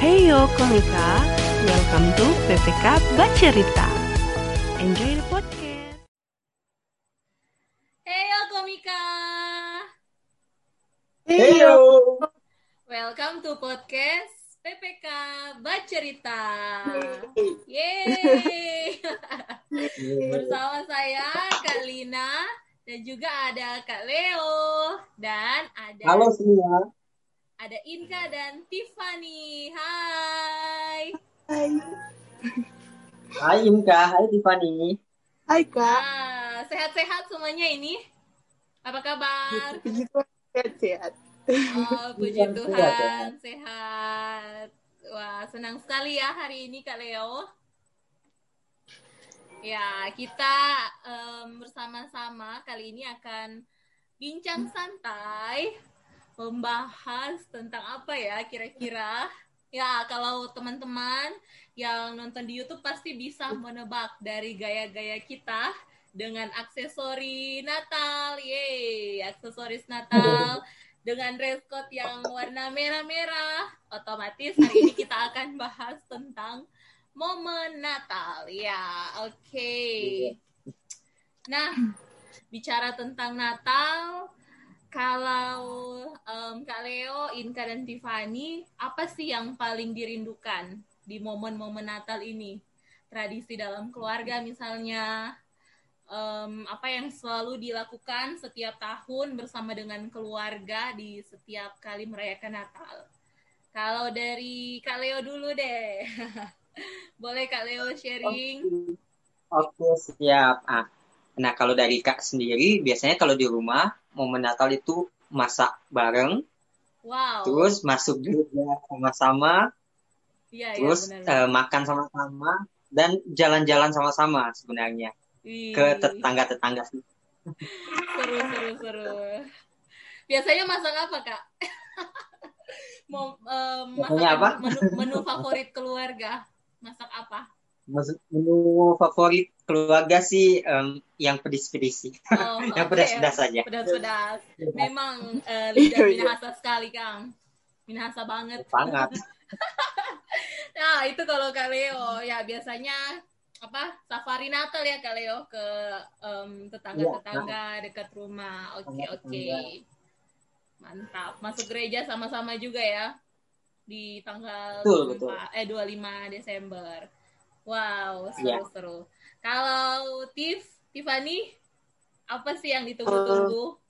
Heyo Komika, welcome to PPK Bacerita. Enjoy the podcast. Heyo Komika, Heyo. welcome to podcast PPK Bacerita. Yeay. Bersama saya Kak Lina dan juga ada Kak Leo dan ada Halo semua. Ada Inka dan Tiffany. Hai. Hai, Hai Imka, hai Tiffany. hai kak. Ah, sehat-sehat semuanya ini? Apa kabar? Puji Tuhan sehat-sehat. Oh, puji Tuhan, Tuhan, sehat, ya. sehat. Wah, senang sekali ya hari ini Kak Leo. Ya, kita em, bersama-sama kali ini akan bincang santai, membahas tentang apa ya kira-kira. Ya, kalau teman-teman yang nonton di YouTube pasti bisa menebak dari gaya-gaya kita dengan aksesori Natal. Yeay, aksesoris Natal dengan dress code yang warna merah-merah. Otomatis hari ini kita akan bahas tentang momen Natal. Ya, oke. Nah, bicara tentang Natal, kalau em, Kak Leo, Inka, dan Tiffany, apa sih yang paling dirindukan di momen-momen Natal ini? Tradisi dalam keluarga misalnya, em, apa yang selalu dilakukan setiap tahun bersama dengan keluarga di setiap kali merayakan Natal. Kalau dari Kak Leo dulu deh. Boleh Kak Leo sharing? Oke, siap. Ah. Nah, kalau dari Kak sendiri, biasanya kalau di rumah, momen Natal itu masak bareng, Wow. terus masuk gereja sama-sama, Iya, iya, terus benar. eh, makan sama-sama, dan jalan-jalan sama-sama sebenarnya Wih, ke tetangga-tetangga. Seru, seru, seru. Biasanya masak apa, Kak? Mau em, Biasanya masakan apa? Menu, menu favorit keluarga. Masak apa? Menu favorit keluarga sih em, yang pedis-pedis. Oh, yang pedas-pedas saja. Pedas-pedas. Memang eh, lidah Iya, iya. Minahasa sekali, Kang. Minahasa banget. Sangat. Nah, itu kalau Kak Leo. Ya, biasanya apa safari Natal ya Kak Leo ke em, tetangga-tetangga dekat rumah. Oke, oke. Tetangga-tetangga. Mantap. Masuk gereja sama-sama juga ya di tanggal Betul, betul. 24 eh 25 Desember. Wow, Iya. seru-seru. Kalau Tiff, Tiffany, apa sih yang Eh, ditunggu-tunggu?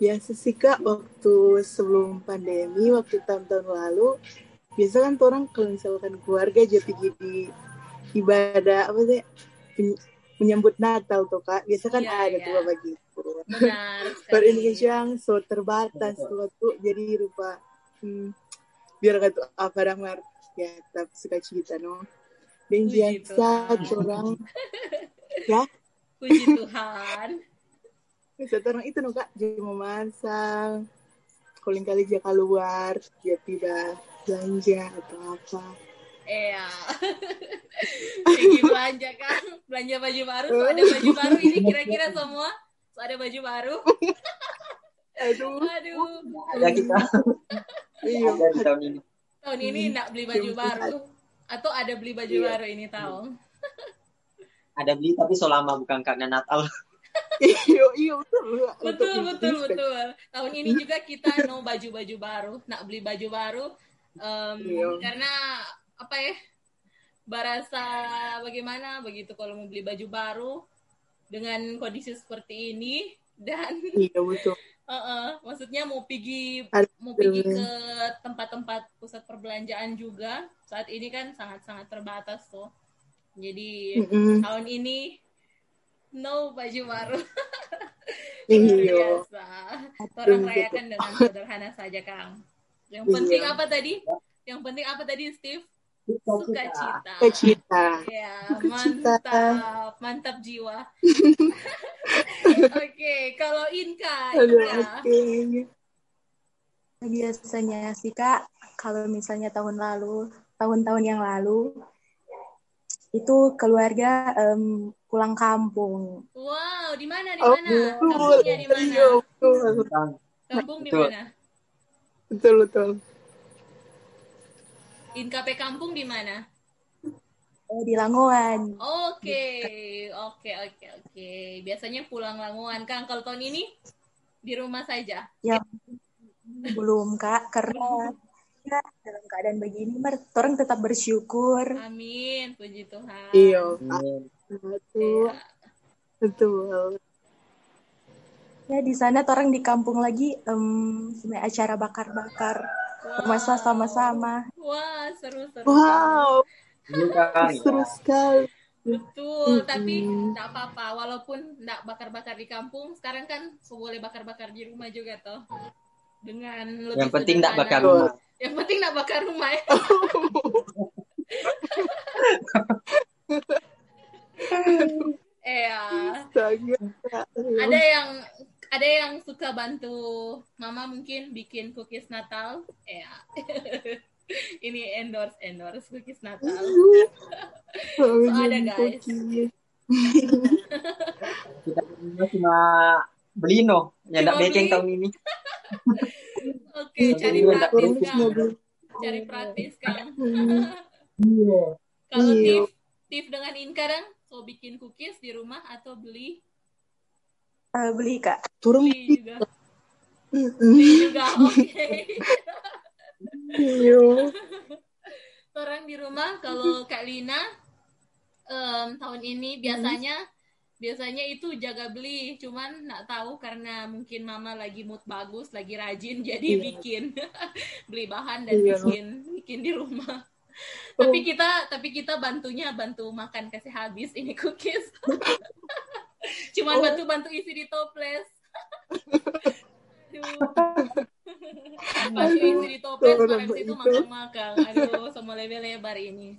Biasa sih kak waktu sebelum pandemi, waktu tahun-tahun lalu, biasa kan tuh orang kalau misalkan keluarga aja pergi di ibadah apa sih menyambut Natal tuh kak. Biasa kan Iya, ada iya. tuh apa gitu. Benar Pada sekali. Indonesia yang so terbatas tuh tuh jadi rupa hmm, biar kata apa damar ya tetap suka cerita no. Dan Puji biasa Tuhan. orang ya Puji Tuhan. Satu orang itu no kak jadi memasak calling kali dia keluar dia tidak belanja atau apa Iya. Pergi belanja kan, belanja baju baru, so ada baju baru ini kira-kira semua, so ada baju baru. aduh Aduh, Ada kita. iya Ada di tahun ini. ini enggak beli baju baru atau ada beli baju Iya. baru ini tahun. Ada beli tapi selama bukan karena Natal. iya iya betul Betul, betul, betul. Tahun ini juga kita no baju-baju baru, nak beli baju baru Iya. karena apa ya? Barasa bagaimana begitu kalau mau beli baju baru dengan kondisi seperti ini dan iya betul Heeh, maksudnya mau pergi mau pergi ke tempat-tempat pusat perbelanjaan juga saat ini kan sangat-sangat terbatas tuh. Jadi Mm-mm. tahun ini no baju baru. Iya biasa. Orang rayakan dengan sederhana saja, Kang. Yang Iya. penting apa tadi? Yang penting apa tadi, Steve? Sukacita. Kecita Ya, Sukacita. mantap, mantap jiwa. Oke, kalau Inka, aduh Inka. oke Biasanya sih Kak, kalau misalnya tahun lalu, tahun-tahun yang lalu, itu keluarga em, pulang kampung. Wow, di mana di oh mana? betul Kampungnya di mana? iya Kampung di mana? betul betul Inkape kampung di mana? Eh, di Langoan. Oke, oke, oke, oke. Biasanya pulang Lamongan, Kang. Kalau tahun ini di rumah saja. Ya belum kak karena ya dalam keadaan begini orang tetap bersyukur. Amin, puji Tuhan. Iya, Amin. betul. Iya. Betul. Ya di sana orang di kampung lagi em sebenarnya acara bakar-bakar bermasak sama-sama. Wah, seru seru. Wow, seru sekali. Betul, tapi Mm-mm. tidak apa-apa. Walaupun tidak bakar-bakar di kampung, sekarang kan boleh bakar-bakar di rumah juga toh. Dengan lebih Yang penting tidak sederhana. bakar rumah. Yang penting tidak bakar rumah ya. Sangat. Ada yang ada yang suka bantu mama mungkin bikin cookies Natal. Iya. Ini endorse endorse cookies Natal. So ada, guys. Kita cuma beli no. Ya beceng beli. tahun ini. Oke, cari Iya, praktis Kang. Cari praktis Kang. Kalau Iya. Tiff, Tiff dengan Inka dong, so bikin cookies di rumah atau beli? Eh, beli kak. Turun Beli juga. Beli juga, oke. Iya. Orang di rumah, kalau Kak Lina, em, tahun ini biasanya biasanya itu jaga beli, cuman nggak tahu karena mungkin mama lagi mood bagus, lagi rajin, jadi Iya. bikin beli bahan dan Iya. bikin bikin di rumah. Tapi kita tapi kita bantunya bantu makan kasih habis ini cookies. Cuman Oh. bantu-bantu isi di toples. Aduh. Bantu isi di toples, situ begitu. makan-makan. Aduh, sama lebar-lebar ini.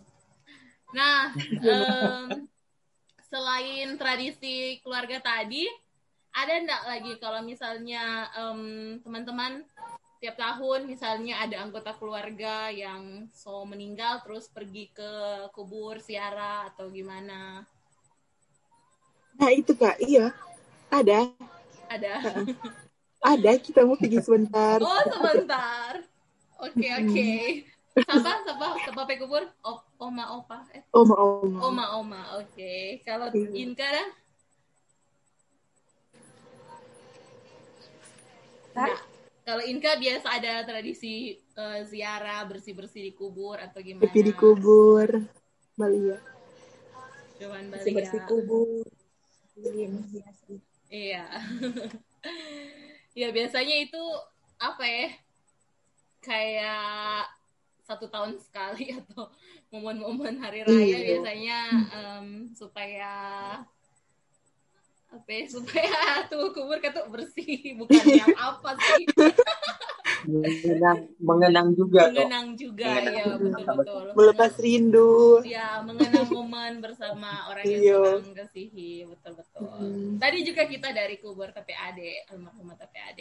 Nah, em, selain tradisi keluarga tadi, ada enggak lagi kalau misalnya em, teman-teman tiap tahun misalnya ada anggota keluarga yang so meninggal terus pergi ke kubur siara atau gimana? Nah itu kak, iya. Ada, Ada. ada. Kita mau pergi sebentar. Oh, sebentar. Oke, oke. Siapa? Siapa? Siapa pe kubur? O- oma, opa. Eh, Oma, oma. oma, oma. Oke. Kalau Iya. Inka dah? Nah, kalau Inka biasa ada tradisi eh, ziarah bersih-bersih di kubur atau gimana? Pergi di kubur. Bali ya. Cuman Bali Bersih bersih ya. kubur. Ini biasa. Iya. ya biasanya itu apa ya? Kayak satu tahun sekali atau momen-momen hari raya Iya. biasanya em, supaya apa ya, supaya tuh kubur ketuk bersih bukan yang apa sih Mengenang, mengenang juga toh. mengenang juga Mengenang ya juga. betul-betul Melepas rindu. ya mengenang momen bersama orang yang Iya. sedang kasihi betul-betul Hmm. tadi juga kita dari kubur TPAD almarhumah TPAD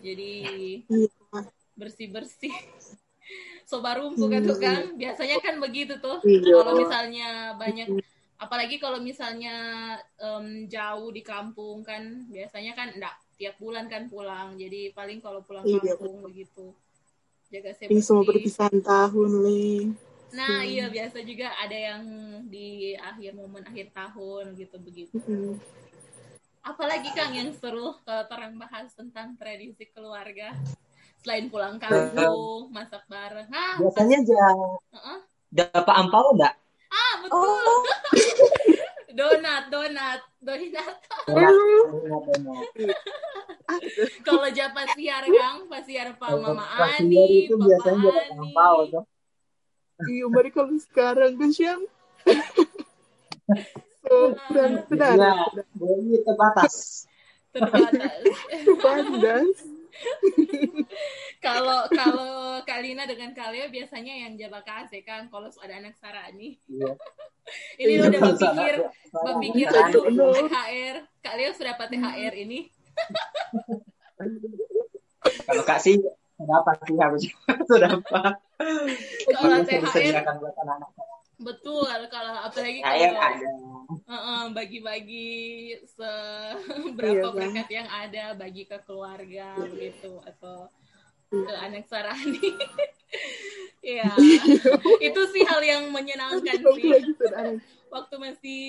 jadi Iya. bersih bersih sobarumpu kan tuh kan biasanya kan begitu tuh Iya. kalau misalnya banyak apalagi kalau misalnya em, jauh di kampung kan biasanya kan enggak tiap bulan kan pulang jadi paling kalau pulang Iya. kampung begitu jaga Ini semua perpisahan tahun, Le. nah iya biasa juga ada yang di akhir momen akhir tahun gitu begitu Mm. apalagi kang yang seru kalau terang bahas tentang tradisi keluarga selain pulang kampung masak bareng ah Biasanya jangan Heeh. dapat ampau enggak? ah betul Oh, donat donat donat kalau ja pasiar kang pasiar pa mama Ani itu papa biasanya ampau toh. Iya, mari kalau sekarang kan siang. so, kurang benar. Iya, terbatas. terbatas Pandas. kalau kalau Kalina dengan Kalia biasanya yang jaga kasih kan kalau ada anak Sarani Iya. ini Iya, udah berpikir berpikir Iya, dulu betul. THR Kalia sudah dapat THR ini Kalau Kak sih dapat sih harusnya sudah dapat. kalau THR buat anak-anak. Betul kalau apalagi kalau ada. Heeh, bagi-bagi se- Iya, berkat yang ada bagi ke keluarga begitu atau ke anak Sarani. ya itu sih hal yang menyenangkan sih. waktu masih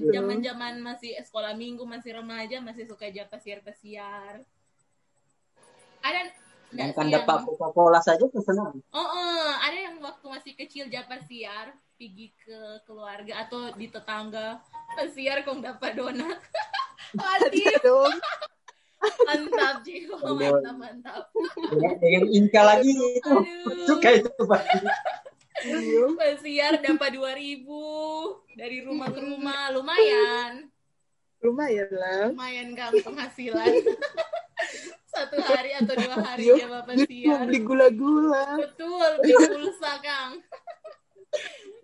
Hmm, zaman zaman masih sekolah minggu masih remaja masih suka aja pesiar pesiar ada sih dapat yang- Coca-Cola saja tuh senang. Oh, eh, ada yang waktu masih kecil japa siar pergi ke keluarga atau di tetangga pesiar kok dapat donat. Mati, Dong. mantap Jiho, mantap mantap. Dengan, Inka lagi itu. Suka itu. Iya. Pesiar dapat 2000 dari rumah ke rumah, lumayan. Lumayan lah. Lumayan kan penghasilan. Satu hari atau dua hari Iya. dia bapak Jadi mau siar. beli gula-gula. Betul, beli pulsa, Kang.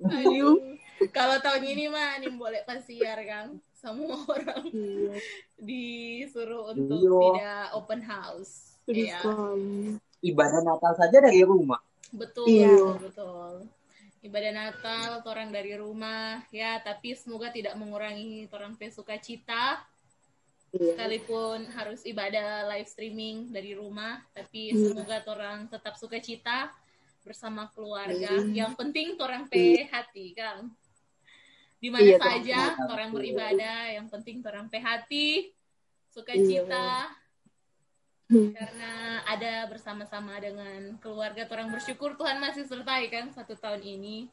Aduh. Kalau tahun ini mah nih boleh pasiar, Kang. Semua orang Iya. disuruh untuk Iya. tidak open house. Iya. Ibadah Natal saja dari rumah. betul, Iya. betul, betul. Ibadah Natal, orang dari rumah, ya. Tapi semoga tidak mengurangi orang teh sukacita. Iya. sekalipun harus ibadah live streaming dari rumah tapi Iya. semoga orang tetap sukacita bersama keluarga Iya. yang penting orang pe hati kang di mana Iya, saja orang beribadah yang penting orang pe hati sukacita Hmm. karena ada bersama-sama dengan keluarga orang bersyukur Tuhan masih sertai kan satu tahun ini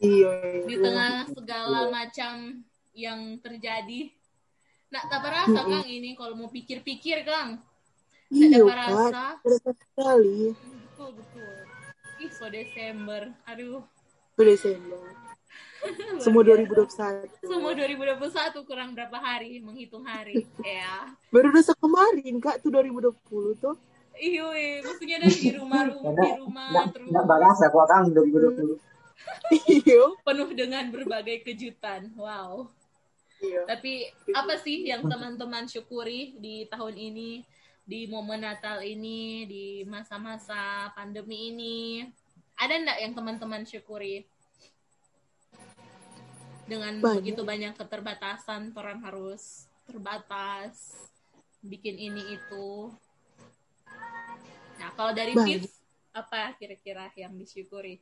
Iya. di tengah segala macam yang terjadi. Nah, tak berasa Mm-mm. Kang ini kalau mau pikir-pikir Kang. Iya, Tidak Kak. berasa. Berasa sekali. Betul, betul. Ih, so Desember. Aduh. Itu Desember. Semua biasa. 2021. Semua 2021 kurang berapa hari menghitung hari. ya. Baru dosa kemarin, Kak. Tuh 2020 tuh. Iyo, eh, maksudnya dari di rumah rumah di rumah Nggak, terus nggak berasa kok Kang 2020. Iya. penuh dengan berbagai kejutan. Wow. Iya. Tapi apa sih yang teman-teman syukuri di tahun ini, di momen Natal ini, di masa-masa pandemi ini? Ada enggak yang teman-teman syukuri? Dengan Banyak. begitu banyak keterbatasan, orang harus terbatas, bikin ini itu. Nah, kalau dari Banyak. tips, apa kira-kira yang disyukuri?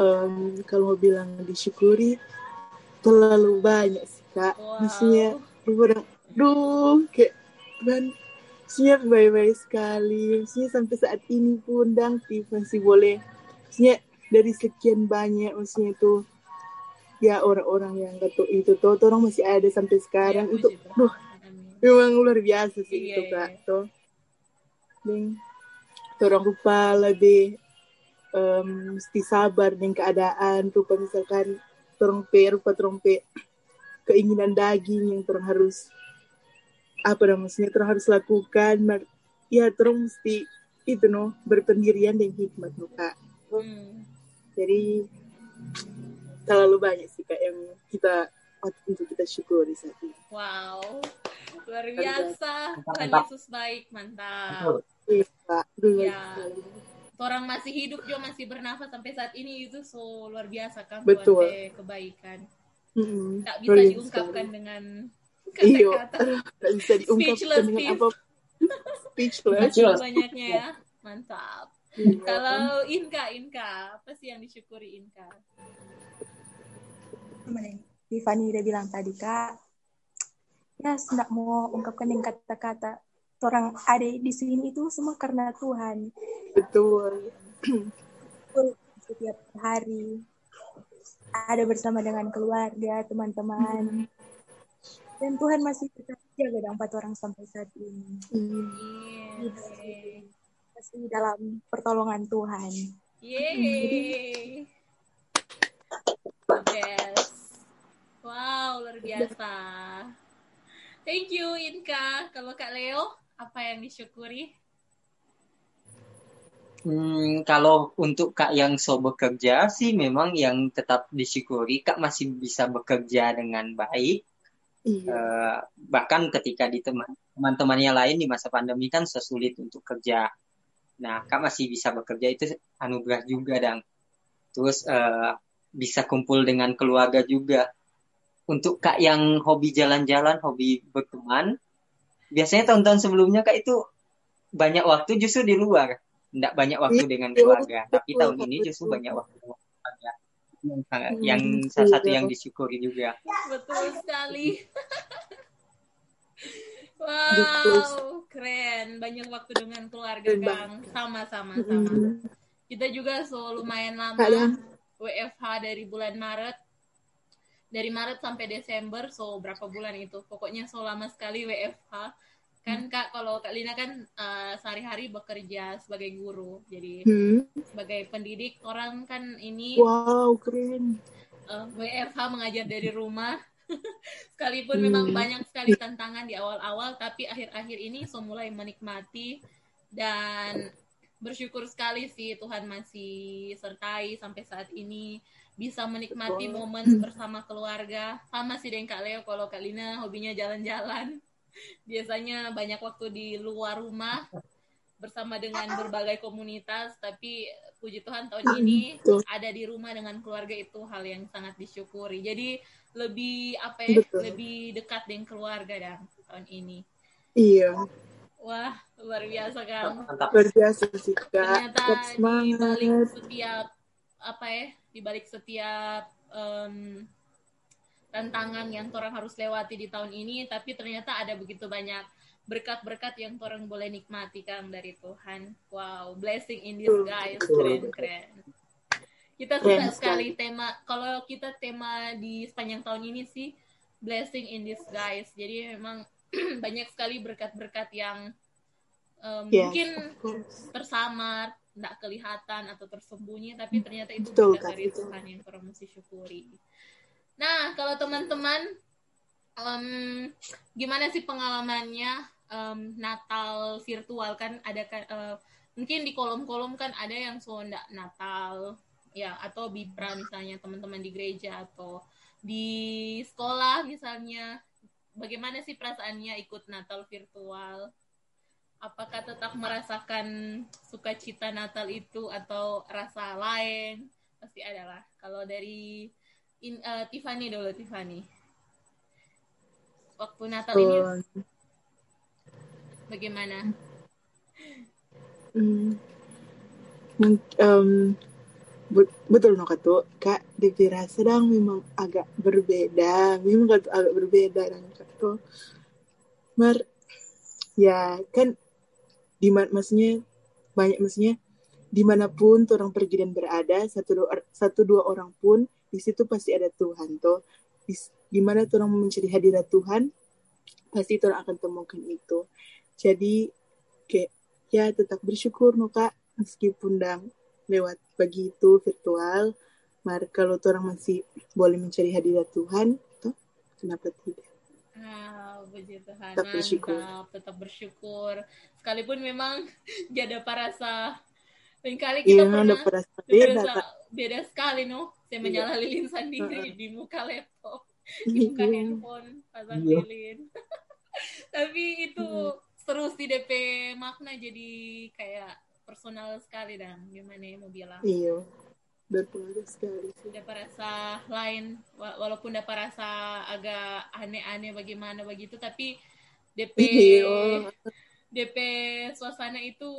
Em, kalau mau bilang disyukuri, terlalu banyak sih, Kak. Wow. Maksudnya, orang, duh, kayak, Tuhan, maksudnya baik-baik sekali. Maksudnya sampai saat ini pun, Tif masih boleh. Maksudnya, dari sekian banyak, maksudnya itu, ya orang-orang yang tahu itu tuh, orang masih ada sampai sekarang. Ya, itu, duh, memang luar biasa sih Iya, itu, iya. Kak. Tuh. Dan, orang lupa lebih em, mesti sabar dengan keadaan tuh kalau trompe rupa trompe keinginan daging yang terang harus apa namanya terang harus lakukan ya terang mesti itu no berpendirian dan hikmat no kak Hmm. jadi terlalu banyak sih kak yang kita patut untuk kita syukuri saat ini Wow, luar biasa. Tuhan. Yesus baik, mantap. Betul. iya Ya. Orang masih hidup juga masih bernafas sampai saat ini itu so luar biasa kan Betul. Kebaikan. Mm-mm. Tak bisa biasa diungkapkan sekali. dengan kata-kata. tak bisa diungkapkan Speechless, dengan apa speechless Saking banyaknya ya. Mantap. Iya. Kalau Inka, Inka, apa sih yang disyukuri Inka? Tiffany udah bilang tadi kak ya tidak mau ungkapkan dengan kata-kata orang ada di sini itu semua karena Tuhan betul setiap hari ada bersama dengan keluarga teman-teman dan Tuhan masih tetap jaga empat orang sampai saat ini. Yes. masih dalam pertolongan Tuhan Yeay. Best. Wow, luar biasa. Thank you, Inka. Kalau Kak Leo, apa yang disyukuri? Hmm, kalau untuk Kak yang so bekerja sih memang yang tetap disyukuri Kak masih bisa bekerja dengan baik. iya Eh, bahkan ketika di teman teman-temannya lain di masa pandemi kan sesulit untuk kerja. Nah, Kak masih bisa bekerja itu anugerah juga dang. Terus eh, bisa kumpul dengan keluarga juga. Untuk Kak yang hobi jalan-jalan, hobi berteman, biasanya tahun-tahun sebelumnya Kak itu banyak waktu justru di luar. tidak banyak waktu dengan Iya, keluarga. Tapi betul, tahun ini justru betul. banyak waktu dengan keluarga. Yang, Hmm, yang salah satu yang disyukuri juga. Betul sekali. Betul. wow, keren. Banyak waktu dengan keluarga, Kang. Sama-sama sama. Mm-mm. Kita juga so lumayan lama Kadang WFH dari bulan Maret. Dari Maret sampai Desember, so berapa bulan itu? Pokoknya so lama sekali WFH. Kan Kak, kalau Kak Lina kan eh, sehari-hari bekerja sebagai guru. Jadi hmm. sebagai pendidik, orang kan ini wow keren. eh, WFH mengajar dari rumah. Sekalipun Hmm. memang banyak sekali tantangan di awal-awal, tapi akhir-akhir ini so mulai menikmati dan bersyukur sekali sih Tuhan masih sertai sampai saat ini bisa menikmati Betul. momen bersama keluarga. Sama sih dengan Kak Leo kalau Kak Lina hobinya jalan-jalan. Biasanya banyak waktu di luar rumah bersama dengan berbagai komunitas, tapi puji Tuhan tahun ini Betul. ada di rumah dengan keluarga itu hal yang sangat disyukuri. Jadi lebih apa ya, Betul. lebih dekat dengan keluarga dan tahun ini. Iya, Wah, luar biasa Kang. Mantap. luar biasa sih kak. Ternyata setiap apa ya, di balik setiap em, tantangan yang orang harus lewati di tahun ini, tapi ternyata ada begitu banyak berkat-berkat yang orang boleh nikmati Kang dari Tuhan. Wow, blessing in disguise, keren keren. Kita suka Keren sekali tema kalau kita tema di sepanjang tahun ini sih blessing in disguise. Jadi memang banyak sekali berkat-berkat yang em, Yes, mungkin tersamar, tidak kelihatan atau tersembunyi, tapi ternyata itu Betul, berkat dari. Tuhan yang orang mesti syukuri. Nah, kalau teman-teman, em, gimana sih pengalamannya em, Natal virtual kan? Ada eh, mungkin di kolom-kolom kan ada yang so ndak Natal, ya atau bipra misalnya teman-teman di gereja atau di sekolah misalnya. Bagaimana sih perasaannya ikut Natal virtual? Apakah tetap merasakan sukacita Natal itu atau rasa lain? Pasti ada lah. Kalau dari in, eh, Tiffany dulu Tiffany. Waktu Natal ini bagaimana? Hmm. Bet- betul no katu kak DP rasa dang memang agak berbeda. Memang agak berbeda dan katu mer ya kan di maksudnya banyak maksudnya di mana pun orang pergi dan berada satu dua satu dua orang pun di situ pasti ada Tuhan tuh di, di mana orang mencari hadirat Tuhan pasti orang akan temukan itu. Jadi kayak ya tetap bersyukur no kak. Meskipun dang lewat pagi itu virtual mar kalau orang masih boleh mencari hadirat Tuhan tuh kenapa tidak? Ah, puji Tuhan. Tetap bersyukur. Mantap, tetap bersyukur. Sekalipun memang jadi apa rasa lain kali iya kita memang pernah udah perasa beda beda, sekali no. Saya Iya. menyala lilin sendiri Heeh. di muka laptop, di muka Iya. handphone, pasang Iya. lilin. Tapi itu seru sih DP makna jadi kayak personal sekali dan gimana ya mau bilang. iya berpengaruh sekali sih. Dapat rasa lain wa- walaupun dapat rasa agak aneh-aneh bagaimana begitu tapi DP Iya. DP suasana itu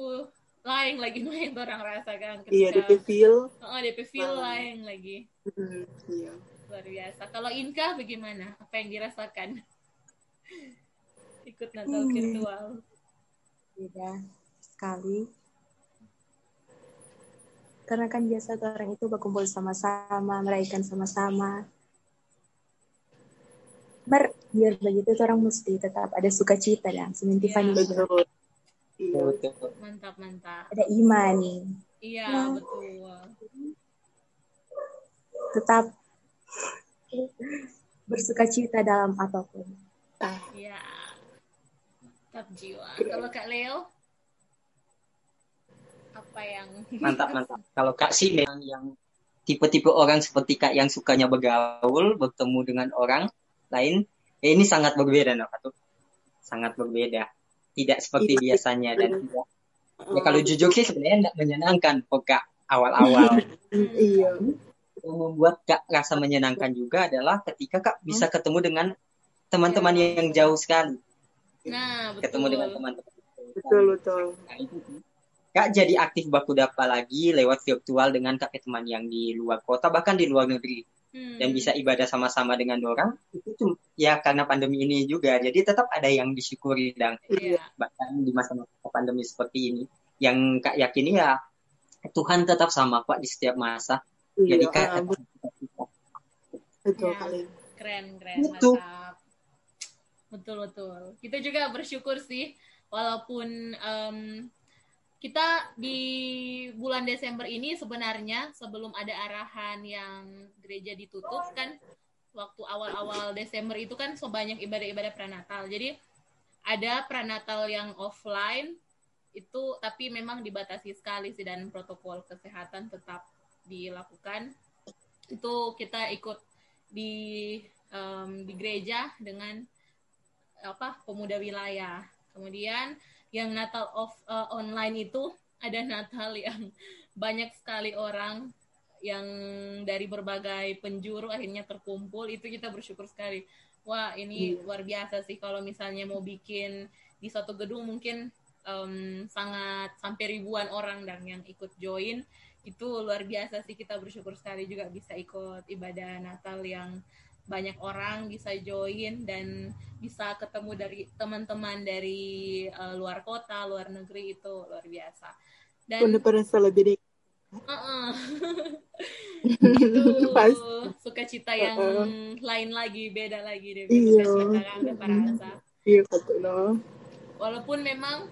lain lagi no yang orang rasakan iya ketika DP feel. Oh, DP feel Ah. lain lagi. Hmm, iya. Luar biasa. Kalau Inka bagaimana? Apa yang dirasakan? Ikut Natal Hmm. virtual. Beda sekali karena kan biasa tuh orang itu berkumpul sama-sama merayakan sama-sama. Mer, biar begitu tuh orang mesti tetap ada sukacita dan bilang. betul iya. Betul. mantap mantap. Ada iman iya Nah. betul. Tetap bersukacita dalam apa pun. Ah iya. Tetap jiwa. Kalau Kak Leo apa yang Mantap, mantap. Kalau Kak sih memang yang tipe-tipe orang seperti Kak yang sukanya bergaul, bertemu dengan orang lain, ya ini sangat berbeda, no, Kak. tuh. Sangat berbeda. Tidak seperti Iya. biasanya dan tidak. Ya kalau jujur sih sebenarnya tidak menyenangkan kok Kak awal-awal. iya yang membuat Kak rasa menyenangkan juga adalah ketika Kak bisa ketemu dengan teman-teman Ya. yang jauh sekali. nah betul Ketemu dengan teman-teman. betul betul Nah, itu. Kak jadi aktif baku dapa lagi lewat virtual dengan kakek teman yang di luar kota bahkan di luar negeri Hmm. dan bisa ibadah sama-sama dengan orang itu tuh ya karena pandemi ini juga jadi tetap ada yang disyukuri dan Iya. bahkan di masa-masa pandemi seperti ini yang kak yakini ya Tuhan tetap sama kok di setiap masa Iya, jadi kak betul Ya. kali. keren keren Itu. mantap betul betul kita juga bersyukur sih walaupun em, kita di bulan Desember ini sebenarnya sebelum ada arahan yang gereja ditutup kan waktu awal-awal Desember itu kan sebanyak ibadah-ibadah pranatal. Jadi ada pranatal yang offline itu tapi memang dibatasi sekali sih dan protokol kesehatan tetap dilakukan. Itu kita ikut di em, di gereja dengan apa pemuda wilayah. Kemudian yang Natal off eh, online itu ada Natal yang banyak sekali orang yang dari berbagai penjuru akhirnya terkumpul. Itu kita bersyukur sekali. Wah ini luar biasa sih kalau misalnya mau bikin di satu gedung mungkin em, sangat sampai ribuan orang dan yang ikut join. Itu luar biasa sih kita bersyukur sekali juga bisa ikut ibadah Natal yang banyak orang bisa join dan bisa ketemu dari teman-teman dari eh, luar kota, luar negeri itu luar biasa. Dan Udah pernah lebih uh-uh. itu sukacita yang Uh-uh. lain lagi, beda lagi deh Iya. sukacita kan rasa. Iya betul. Walaupun memang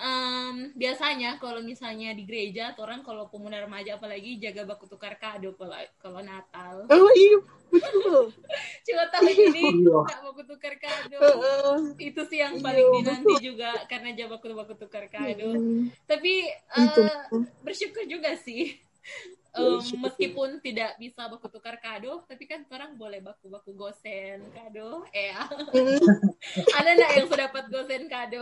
em, biasanya kalau misalnya di gereja, orang kalau pemuda remaja apalagi jaga baku tukar kado kalau kalau Natal. Oh iya betul. Cuma tahun ini Iya. nggak baku tukar kado. Heeh. Itu sih yang Iya, paling dinanti juga karena jaga baku baku tukar kado. Mm, Tapi eh, bersyukur juga sih. Bersyukur. meskipun tidak bisa baku tukar kado, tapi kan orang boleh baku-baku gosen kado. Eh, Mm, ada nggak yang sudah dapat gosen kado?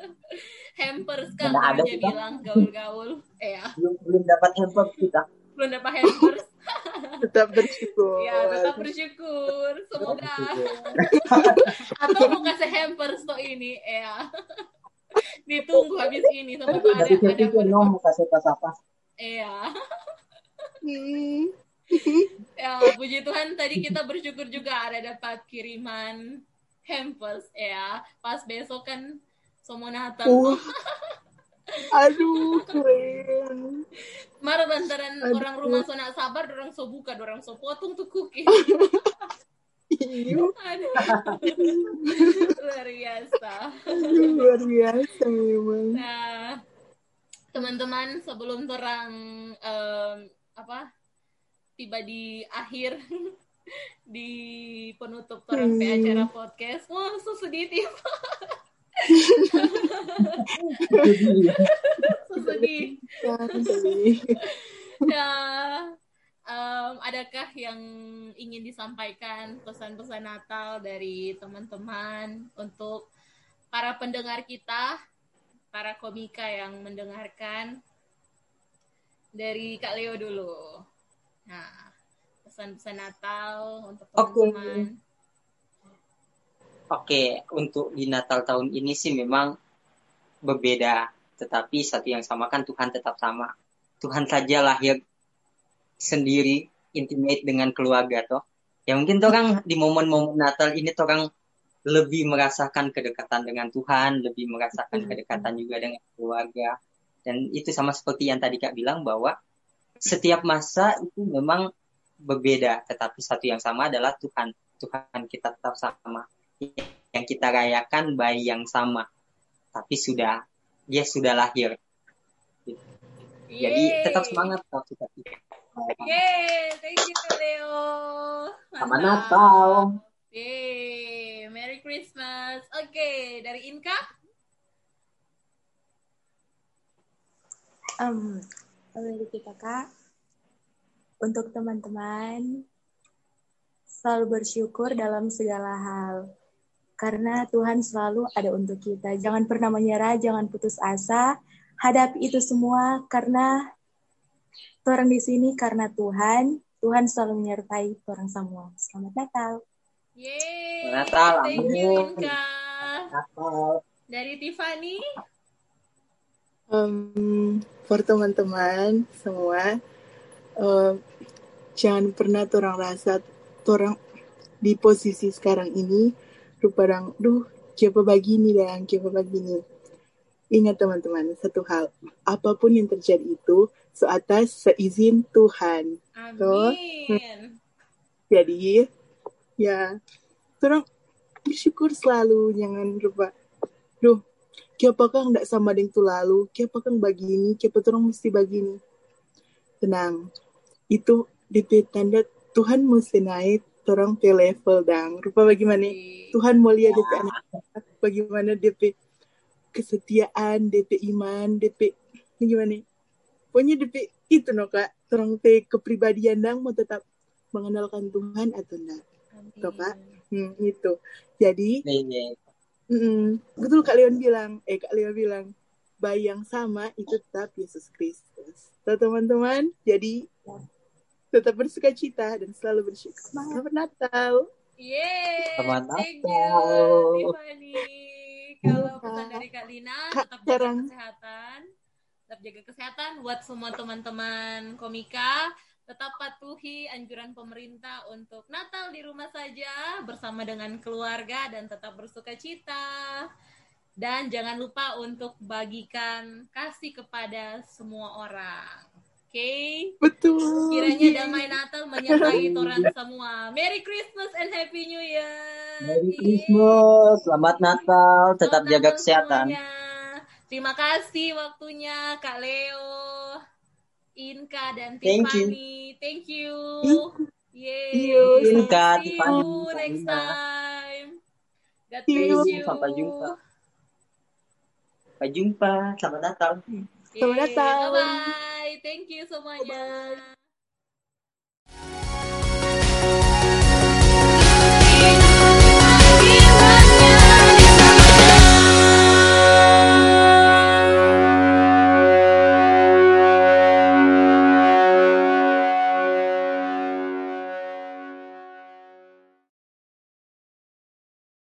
Hampers kan ada kita. bilang gaul-gaul. Eh, belum belum dapat handphone kita belum dapat hampers. Tetap bersyukur. Ya, tetap bersyukur. Semoga atau mau kasih hampers to ini, ya. Ditunggu habis ini sama Tapi ada dari ada pikir no mau kasih pas apa Iya. Ya, puji Tuhan tadi kita bersyukur juga ada dapat kiriman hampers ya. Pas besok kan semua Natal. Oh. Aduh keren. Marah lantaran Aduh. orang rumah so nak sabar, orang so buka, orang so potong tuh cookie. Iya. Luar biasa. Aduh, luar biasa memang. Nah, teman-teman sebelum terang em, apa tiba di akhir di penutup terang Hmm. acara podcast, wah so sedih tiba, so sedih. Ya, em, adakah yang ingin disampaikan pesan-pesan Natal dari teman-teman untuk para pendengar kita, para komika yang mendengarkan? Dari Kak Leo dulu. Nah, pesan-pesan Natal untuk Oke. teman-teman. Oke, untuk di Natal tahun ini sih memang berbeda, tetapi satu yang sama kan Tuhan tetap sama. Tuhan saja lahir sendiri, intimate dengan keluarga toh. Ya mungkin tuh orang di momen-momen Natal ini tuh orang lebih merasakan kedekatan dengan Tuhan, lebih merasakan kedekatan juga dengan keluarga. Dan itu sama seperti yang tadi Kak bilang bahwa setiap masa itu memang berbeda, tetapi satu yang sama adalah Tuhan. Tuhan kita tetap sama yang kita rayakan bayi yang sama tapi sudah dia sudah lahir jadi Yeay. tetap semangat kalau kita Yeay, thank you Leo. sama Mantap. Natal Yeay, Merry Christmas. Oke, dari Inka? Um, dari kita kak, untuk teman-teman selalu bersyukur dalam segala hal. Karena Tuhan selalu ada untuk kita. Jangan pernah menyerah, jangan putus asa. Hadapi itu semua karena orang di sini karena Tuhan. Tuhan selalu menyertai orang semua. Selamat Natal. Yeay, Natal, thank you. Inka. Natal Dari Tiffany? Um, for teman-teman semua, uh, jangan pernah orang rasa orang di posisi sekarang ini rupa orang, duh, siapa begini dan siapa begini. Ingat teman-teman, satu hal, apa pun yang terjadi itu seatas seizin Tuhan. Amin. Jadi, ya, orang bersyukur selalu, jangan lupa. Siapa kang tidak sama dengan tu lalu, siapa kang begini, siapa orang mesti begini. Tenang, itu DP tanda Tuhan mesti naik orang ke level dang. Rupa bagaimana Tuhan mau lihat DP anak bagaimana DP kesetiaan, DP iman, DP gimana? Pokoknya DP itu no kak, orang pe kepribadian dang mau tetap mengenalkan Tuhan atau enggak. Tuh kak, hmm, itu. Jadi, Mm-mm. Betul Kak Leon bilang, eh Kak Leon bilang, bayi yang sama itu tetap Yesus Kristus. Tuh teman-teman, jadi tetap bersuka cita dan selalu bersyukur. Selamat Natal. Yeay, Selamat thank Natal. you, Tiffany. Kalau pesan dari Kak Lina, Kak, tetap jaga kesehatan. Tetap jaga kesehatan buat semua teman-teman komika. Tetap patuhi anjuran pemerintah untuk Natal di rumah saja bersama dengan keluarga dan tetap bersuka cita. Dan jangan lupa untuk bagikan kasih kepada semua orang. Oke? Betul. Kiranya damai Natal menyertai orang semua. Merry Christmas and Happy New Year. Merry. Christmas, selamat Natal, tetap Selamat jaga Natal kesehatan. semuanya. Terima kasih waktunya Kak Leo, Inka dan Thank you. Tiffany. Thank you. Yeay. Yo, Inka, See Tiffany, you next time. God bless you. you. Sampai jumpa. Sampai jumpa, selamat Natal. Selamat. Natal. Bye-bye. Thank you semuanya.